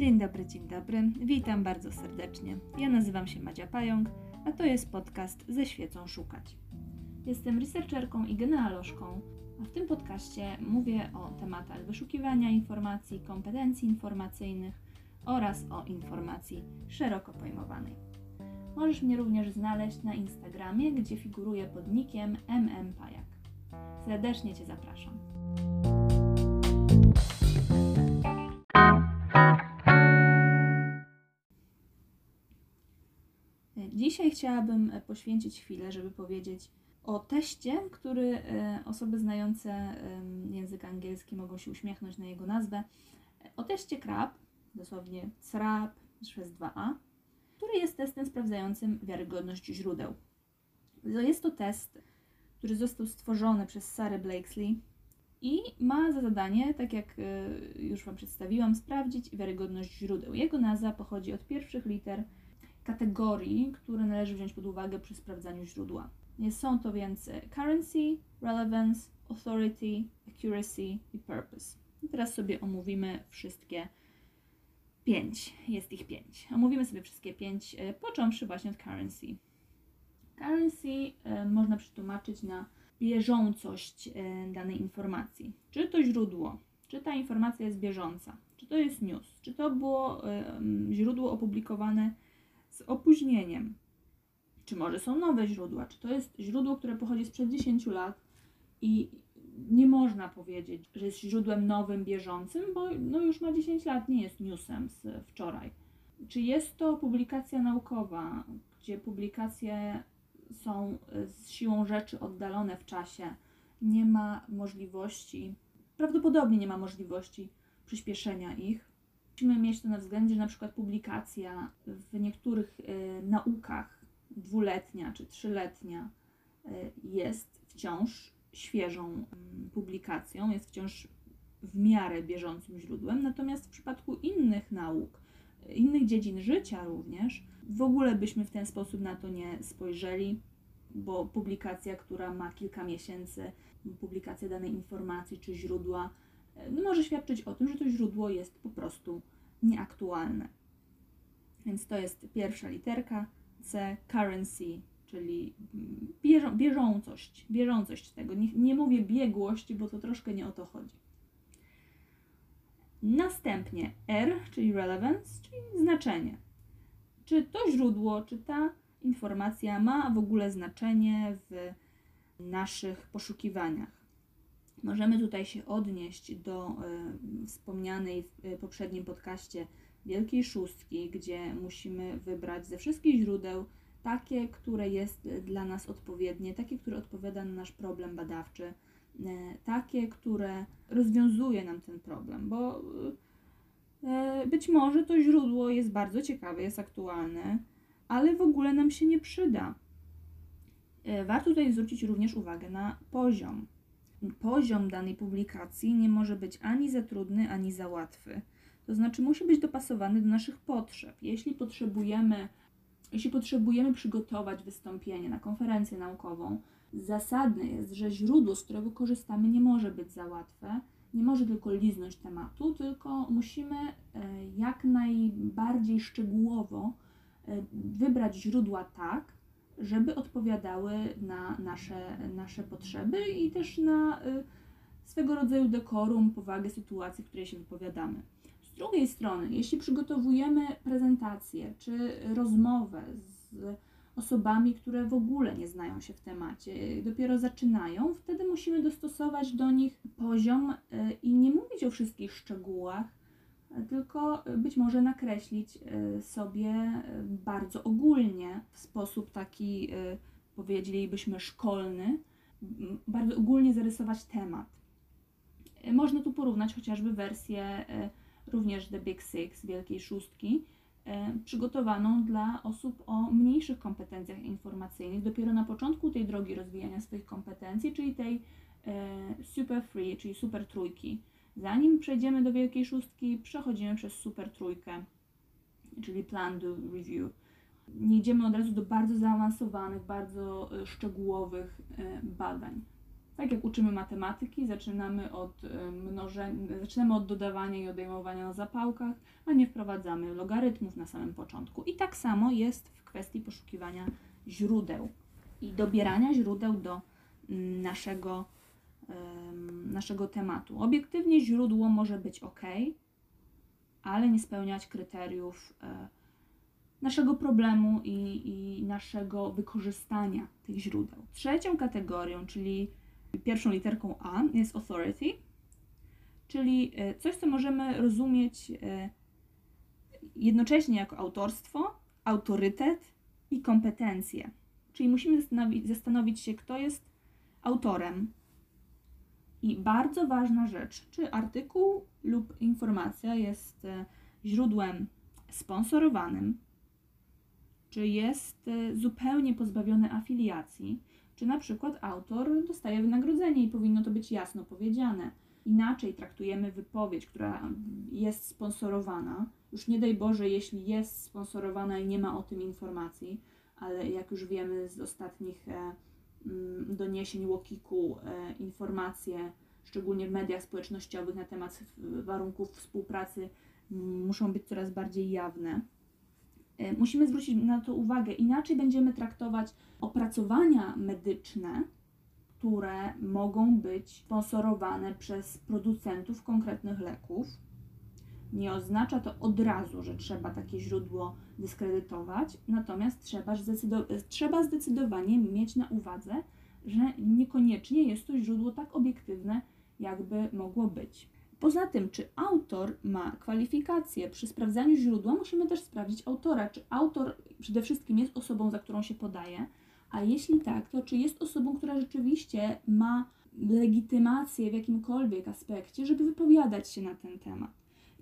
Dzień dobry, dzień dobry. Witam bardzo serdecznie. Ja nazywam się Madzia Pająk, a to jest podcast Ze świecą szukać. Jestem researcherką i genealożką, a w tym podcaście mówię o tematach wyszukiwania informacji, kompetencji informacyjnych oraz o informacji szeroko pojmowanej. Możesz mnie również znaleźć na Instagramie, gdzie figuruję pod nickiem mmpajak. Serdecznie Cię zapraszam. Dzisiaj chciałabym poświęcić chwilę, żeby powiedzieć o teście, który e, osoby znające język angielski mogą się uśmiechnąć na jego nazwę. O teście CRAP, dosłownie CRAP przez 2a, który jest testem sprawdzającym wiarygodność źródeł. Jest to test, który został stworzony przez Sarah Blakesley i ma za zadanie, tak jak e, już Wam przedstawiłam, sprawdzić wiarygodność źródeł. Jego nazwa pochodzi od pierwszych liter kategorii, które należy wziąć pod uwagę przy sprawdzaniu źródła. Są to więc e, currency, relevance, authority, accuracy i purpose. I teraz sobie omówimy wszystkie pięć. Jest ich pięć. Omówimy sobie wszystkie pięć, e, począwszy właśnie od currency. Currency e, można przetłumaczyć na bieżącość danej informacji. Czy to źródło, czy ta informacja jest bieżąca, czy to jest news, czy to było źródło opublikowane z opóźnieniem. Czy może są nowe źródła? Czy to jest źródło, które pochodzi sprzed 10 lat i nie można powiedzieć, że jest źródłem nowym, bieżącym, bo no już ma 10 lat, nie jest newsem z wczoraj. Czy jest to publikacja naukowa, gdzie publikacje są z siłą rzeczy oddalone w czasie, nie ma możliwości, prawdopodobnie nie ma możliwości przyspieszenia ich, musimy mieć to na względzie, że na przykład publikacja w niektórych y, naukach dwuletnia czy trzyletnia y, jest wciąż świeżą y, publikacją, jest wciąż w miarę bieżącym źródłem, natomiast w przypadku innych nauk, innych dziedzin życia również, w ogóle byśmy w ten sposób na to nie spojrzeli, bo publikacja, która ma kilka miesięcy, publikacja danej informacji czy źródła, no może świadczyć o tym, że to źródło jest po prostu nieaktualne. Więc to jest pierwsza literka C, currency, czyli bieżą, bieżącość, bieżącość tego. Nie, nie mówię biegłość, bo to troszkę nie o to chodzi. Następnie R, czyli relevance, czyli znaczenie. Czy to źródło, czy ta informacja ma w ogóle znaczenie w naszych poszukiwaniach. Możemy tutaj się odnieść do y, wspomnianej w y, poprzednim podcaście Wielkiej Szóstki, gdzie musimy wybrać ze wszystkich źródeł takie, które jest dla nas odpowiednie, takie, które odpowiada na nasz problem badawczy, y, takie, które rozwiązuje nam ten problem, bo być może to źródło jest bardzo ciekawe, jest aktualne, ale w ogóle nam się nie przyda. Warto tutaj zwrócić również uwagę na poziom poziom danej publikacji nie może być ani za trudny, ani za łatwy. To znaczy musi być dopasowany do naszych potrzeb. Jeśli potrzebujemy, jeśli potrzebujemy przygotować wystąpienie na konferencję naukową, zasadne jest, że źródło, z którego korzystamy, nie może być za łatwe, nie może tylko liznąć tematu, tylko musimy e, jak najbardziej szczegółowo e, wybrać źródła tak, żeby odpowiadały na nasze, nasze potrzeby i też na y, swego rodzaju dekorum, powagę sytuacji, w której się wypowiadamy. Z drugiej strony, jeśli przygotowujemy prezentację czy rozmowę z osobami, które w ogóle nie znają się w temacie, dopiero zaczynają, wtedy musimy dostosować do nich poziom y, i nie mówić o wszystkich szczegółach, tylko być może nakreślić y, sobie y, bardzo ogólnie, w sposób taki, y, powiedzielibyśmy, szkolny, bardzo ogólnie zarysować temat. Można tu porównać chociażby wersję również The Big Six, Wielkiej Szóstki, przygotowaną dla osób o mniejszych kompetencjach informacyjnych, dopiero na początku tej drogi rozwijania swoich kompetencji, czyli tej super free, czyli super trójki Zanim przejdziemy do Wielkiej Szóstki, przechodzimy przez Super Trójkę, czyli Plan do Review. Nie idziemy od razu do bardzo zaawansowanych, bardzo e, szczegółowych e, badań. Tak jak uczymy matematyki, zaczynamy od e, mnożenia, zaczynamy od dodawania i odejmowania na zapałkach, a nie wprowadzamy logarytmów na samym początku. I tak samo jest w kwestii poszukiwania źródeł i dobierania źródeł do mm, naszego, naszego tematu. Obiektywnie źródło może być ok, ale nie spełniać kryteriów e, naszego problemu i, i naszego wykorzystania tych źródeł. Trzecią kategorią, czyli pierwszą literką A, jest authority, czyli e, coś, co możemy rozumieć e, jednocześnie jako autorstwo, autorytet i kompetencje. Czyli musimy zastanowić, zastanowić się, kto jest autorem. I bardzo ważna rzecz, czy artykuł lub informacja jest e, źródłem sponsorowanym, czy jest e, zupełnie pozbawiony afiliacji, czy na przykład autor dostaje wynagrodzenie i powinno to być jasno powiedziane. Inaczej traktujemy wypowiedź, która jest sponsorowana. Już nie daj Boże, jeśli jest sponsorowana i nie ma o tym informacji, ale jak już wiemy z ostatnich e, doniesień Łokiku, e, informacje, szczególnie w mediach społecznościowych na temat warunków współpracy muszą być coraz bardziej jawne. E, musimy zwrócić na to uwagę, inaczej będziemy traktować opracowania medyczne, które mogą być sponsorowane przez producentów konkretnych leków. Nie oznacza to od razu, że trzeba takie źródło dyskredytować, natomiast trzeba, trzeba zdecydowanie mieć na uwadze, że niekoniecznie jest to źródło tak obiektywne, jakby mogło być. Poza tym, czy autor ma kwalifikacje przy sprawdzaniu źródła, musimy też sprawdzić autora, czy autor przede wszystkim jest osobą, za którą się podaje, a jeśli tak, to czy jest osobą, która rzeczywiście ma legitymację w jakimkolwiek aspekcie, żeby wypowiadać się na ten temat.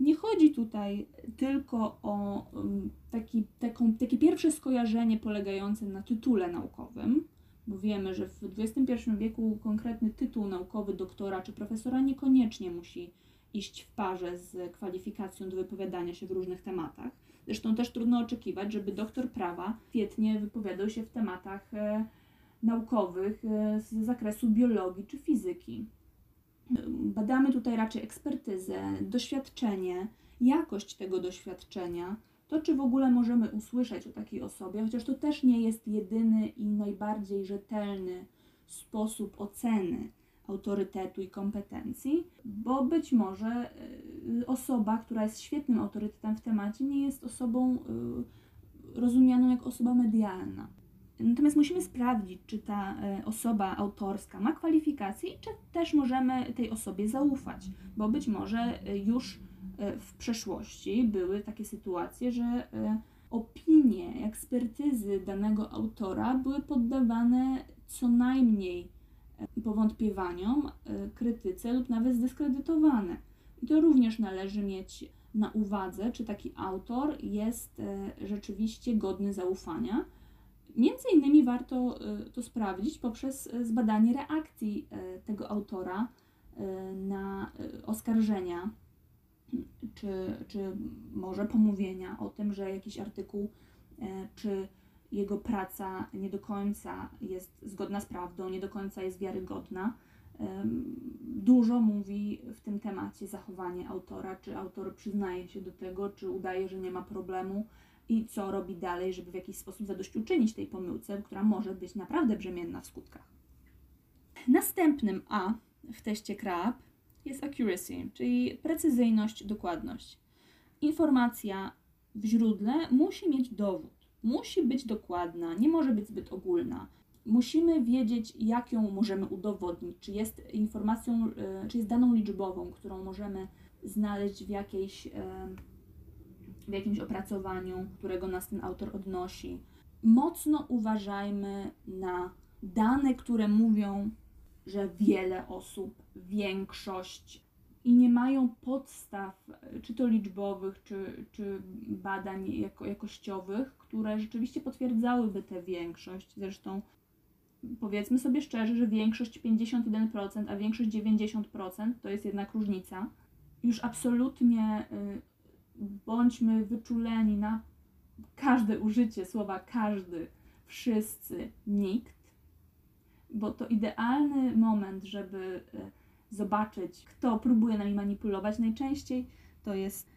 Nie chodzi tutaj tylko o um, taki, taką, takie pierwsze skojarzenie polegające na tytule naukowym, bo wiemy, że w XXI wieku konkretny tytuł naukowy doktora czy profesora niekoniecznie musi iść w parze z kwalifikacją do wypowiadania się w różnych tematach. Zresztą też trudno oczekiwać, żeby doktor prawa świetnie wypowiadał się w tematach e, naukowych e, z zakresu biologii czy fizyki. Badamy tutaj raczej ekspertyzę, doświadczenie, jakość tego doświadczenia, to czy w ogóle możemy usłyszeć o takiej osobie, chociaż to też nie jest jedyny i najbardziej rzetelny sposób oceny autorytetu i kompetencji, bo być może y, osoba, która jest świetnym autorytetem w temacie, nie jest osobą y, rozumianą jako osoba medialna. Natomiast musimy sprawdzić, czy ta y, osoba autorska ma kwalifikacje i czy też możemy tej osobie zaufać, bo być może już w przeszłości były takie sytuacje, że opinie, ekspertyzy danego autora były poddawane co najmniej powątpiewaniom, e, krytyce lub nawet zdyskredytowane. I to również należy mieć na uwadze, czy taki autor jest e, rzeczywiście godny zaufania. Między innymi warto e, to sprawdzić poprzez zbadanie reakcji tego autora na oskarżenia, czy, czy może pomówienia o tym, że jakiś artykuł czy jego praca nie do końca jest zgodna z prawdą, nie do końca jest wiarygodna. Dużo mówi w tym temacie zachowanie autora, czy autor przyznaje się do tego, czy udaje, że nie ma problemu i co robi dalej, żeby w jakiś sposób zadośćuczynić tej pomyłce, która może być naprawdę brzemienna w skutkach. Następnym A w teście CRAB jest accuracy, czyli precyzyjność, dokładność. Informacja w źródle musi mieć dowód musi być dokładna, nie może być zbyt ogólna. Musimy wiedzieć, jak ją możemy udowodnić, czy jest informacją, e, czy jest daną liczbową, którą możemy znaleźć w, jakiejś, e, w jakimś opracowaniu, którego nas ten autor odnosi. Mocno uważajmy na dane, które mówią, że wiele osób, większość i nie mają podstaw, czy to liczbowych, czy, czy badań jako, jakościowych, które rzeczywiście potwierdzałyby tę większość. Zresztą powiedzmy sobie szczerze, że większość 51%, a większość 90% to jest jednak różnica. Już absolutnie y, bądźmy wyczuleni na każde użycie słowa każdy, wszyscy, nikt. Bo to idealny moment, żeby e, zobaczyć, kto próbuje nami manipulować. Najczęściej to jest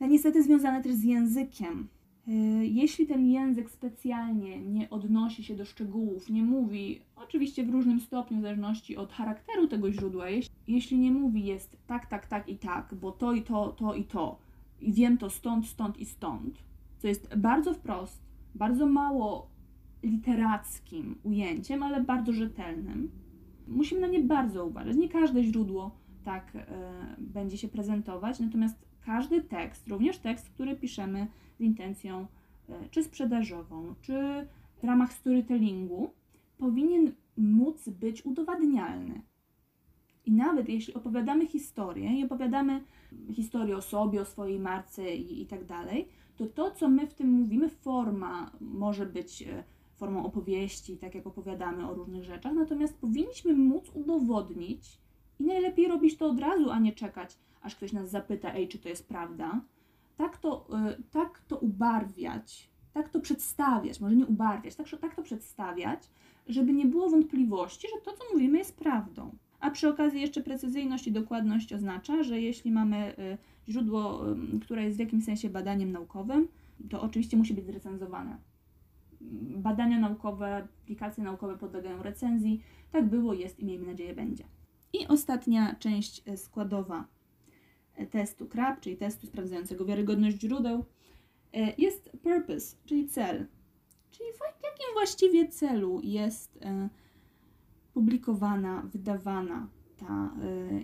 e, niestety związane też z językiem. E, Jeśli ten język specjalnie nie odnosi się do szczegółów, nie mówi, oczywiście w różnym stopniu, w zależności od charakteru tego źródła, jeśli, nie mówi jest tak, tak, tak i tak, bo to i to, to i to, i wiem to stąd, stąd i stąd, co jest bardzo wprost, bardzo mało literackim ujęciem, ale bardzo rzetelnym, musimy na nie bardzo uważać. Nie każde źródło tak e, będzie się prezentować, natomiast każdy tekst, również tekst, który piszemy z intencją e, czy sprzedażową, czy w ramach storytellingu, powinien móc być udowadnialny. I nawet jeśli opowiadamy historię i opowiadamy historię o sobie, o swojej marce i, i tak dalej, to to, co my w tym mówimy, forma może być e, formą opowieści, tak jak opowiadamy o różnych rzeczach, natomiast powinniśmy móc udowodnić i najlepiej robić to od razu, a nie czekać, aż ktoś nas zapyta, ej, czy to jest prawda. Tak to, y, tak to ubarwiać, tak to przedstawiać, może nie ubarwiać, tak, tak to przedstawiać, żeby nie było wątpliwości, że to, co mówimy, jest prawdą. A przy okazji jeszcze precyzyjność i dokładność oznacza, że jeśli mamy y, źródło, y, które jest w jakimś sensie badaniem naukowym, to oczywiście musi być zrecenzowane badania naukowe, aplikacje naukowe podlegają recenzji. Tak było, jest i miejmy nadzieję będzie. I ostatnia część e, składowa e, testu CRAB, czyli testu sprawdzającego wiarygodność źródeł, e, jest purpose, czyli cel. Czyli w jakim właściwie celu jest publikowana, wydawana ta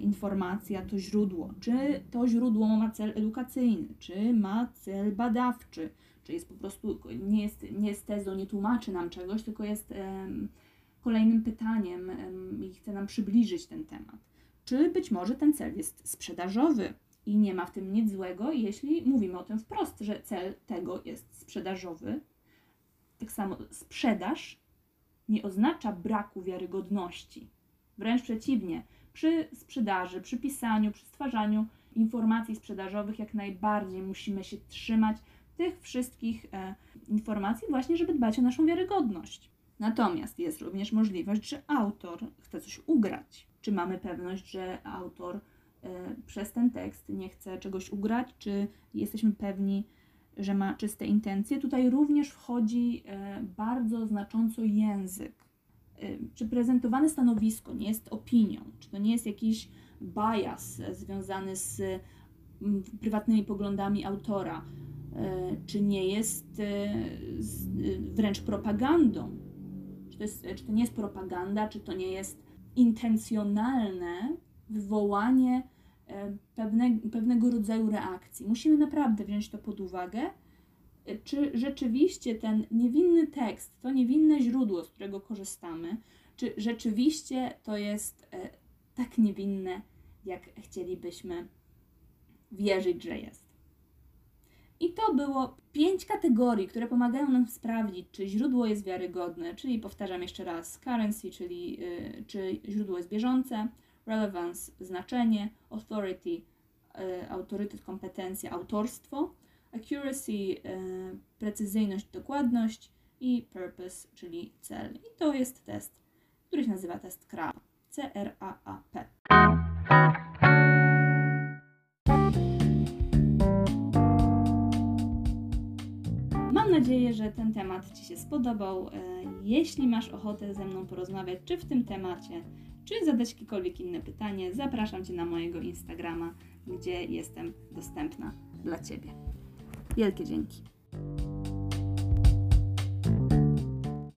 informacja, to źródło. Czy to źródło ma cel edukacyjny, czy ma cel badawczy, czy jest po prostu, nie jest, nie jest tezą, nie tłumaczy nam czegoś, tylko jest kolejnym pytaniem i chce nam przybliżyć ten temat. Czy być może ten cel jest sprzedażowy i nie ma w tym nic złego, jeśli mówimy o tym wprost, że cel tego jest sprzedażowy. Tak samo sprzedaż nie oznacza braku wiarygodności. Wręcz przeciwnie, przy sprzedaży, przy pisaniu, przy stwarzaniu informacji sprzedażowych jak najbardziej musimy się trzymać tych wszystkich e, informacji, właśnie, żeby dbać o naszą wiarygodność. Natomiast jest również możliwość, że autor chce coś ugrać. Czy mamy pewność, że autor e, przez ten tekst nie chce czegoś ugrać, czy jesteśmy pewni, że ma czyste intencje? Tutaj również wchodzi e, bardzo znacząco język. Czy prezentowane stanowisko nie jest opinią? Czy to nie jest jakiś bias związany z prywatnymi poglądami autora? E, czy nie jest e, e, wręcz propagandą. Czy to, jest, czy to nie jest propaganda, czy to nie jest intencjonalne wywołanie pewne, pewnego rodzaju reakcji. Musimy naprawdę wziąć to pod uwagę, czy rzeczywiście ten niewinny tekst, to niewinne źródło, z którego korzystamy, czy rzeczywiście to jest tak niewinne, jak chcielibyśmy wierzyć, że jest. I to było pięć kategorii, które pomagają nam sprawdzić, czy źródło jest wiarygodne, czyli powtarzam jeszcze raz, currency, czyli y, czy źródło jest bieżące, relevance, znaczenie, authority, y, autorytet, kompetencja, autorstwo, accuracy, y, precyzyjność, dokładność i purpose, czyli cel. I to jest test, który się nazywa test CRAP. C-R-A-A-P. Że ten temat Ci się spodobał. E, jeśli masz ochotę ze mną porozmawiać, czy w tym temacie, czy zadać jakiekolwiek inne pytanie, zapraszam Cię na mojego Instagrama, gdzie jestem dostępna dla Ciebie. Wielkie dzięki.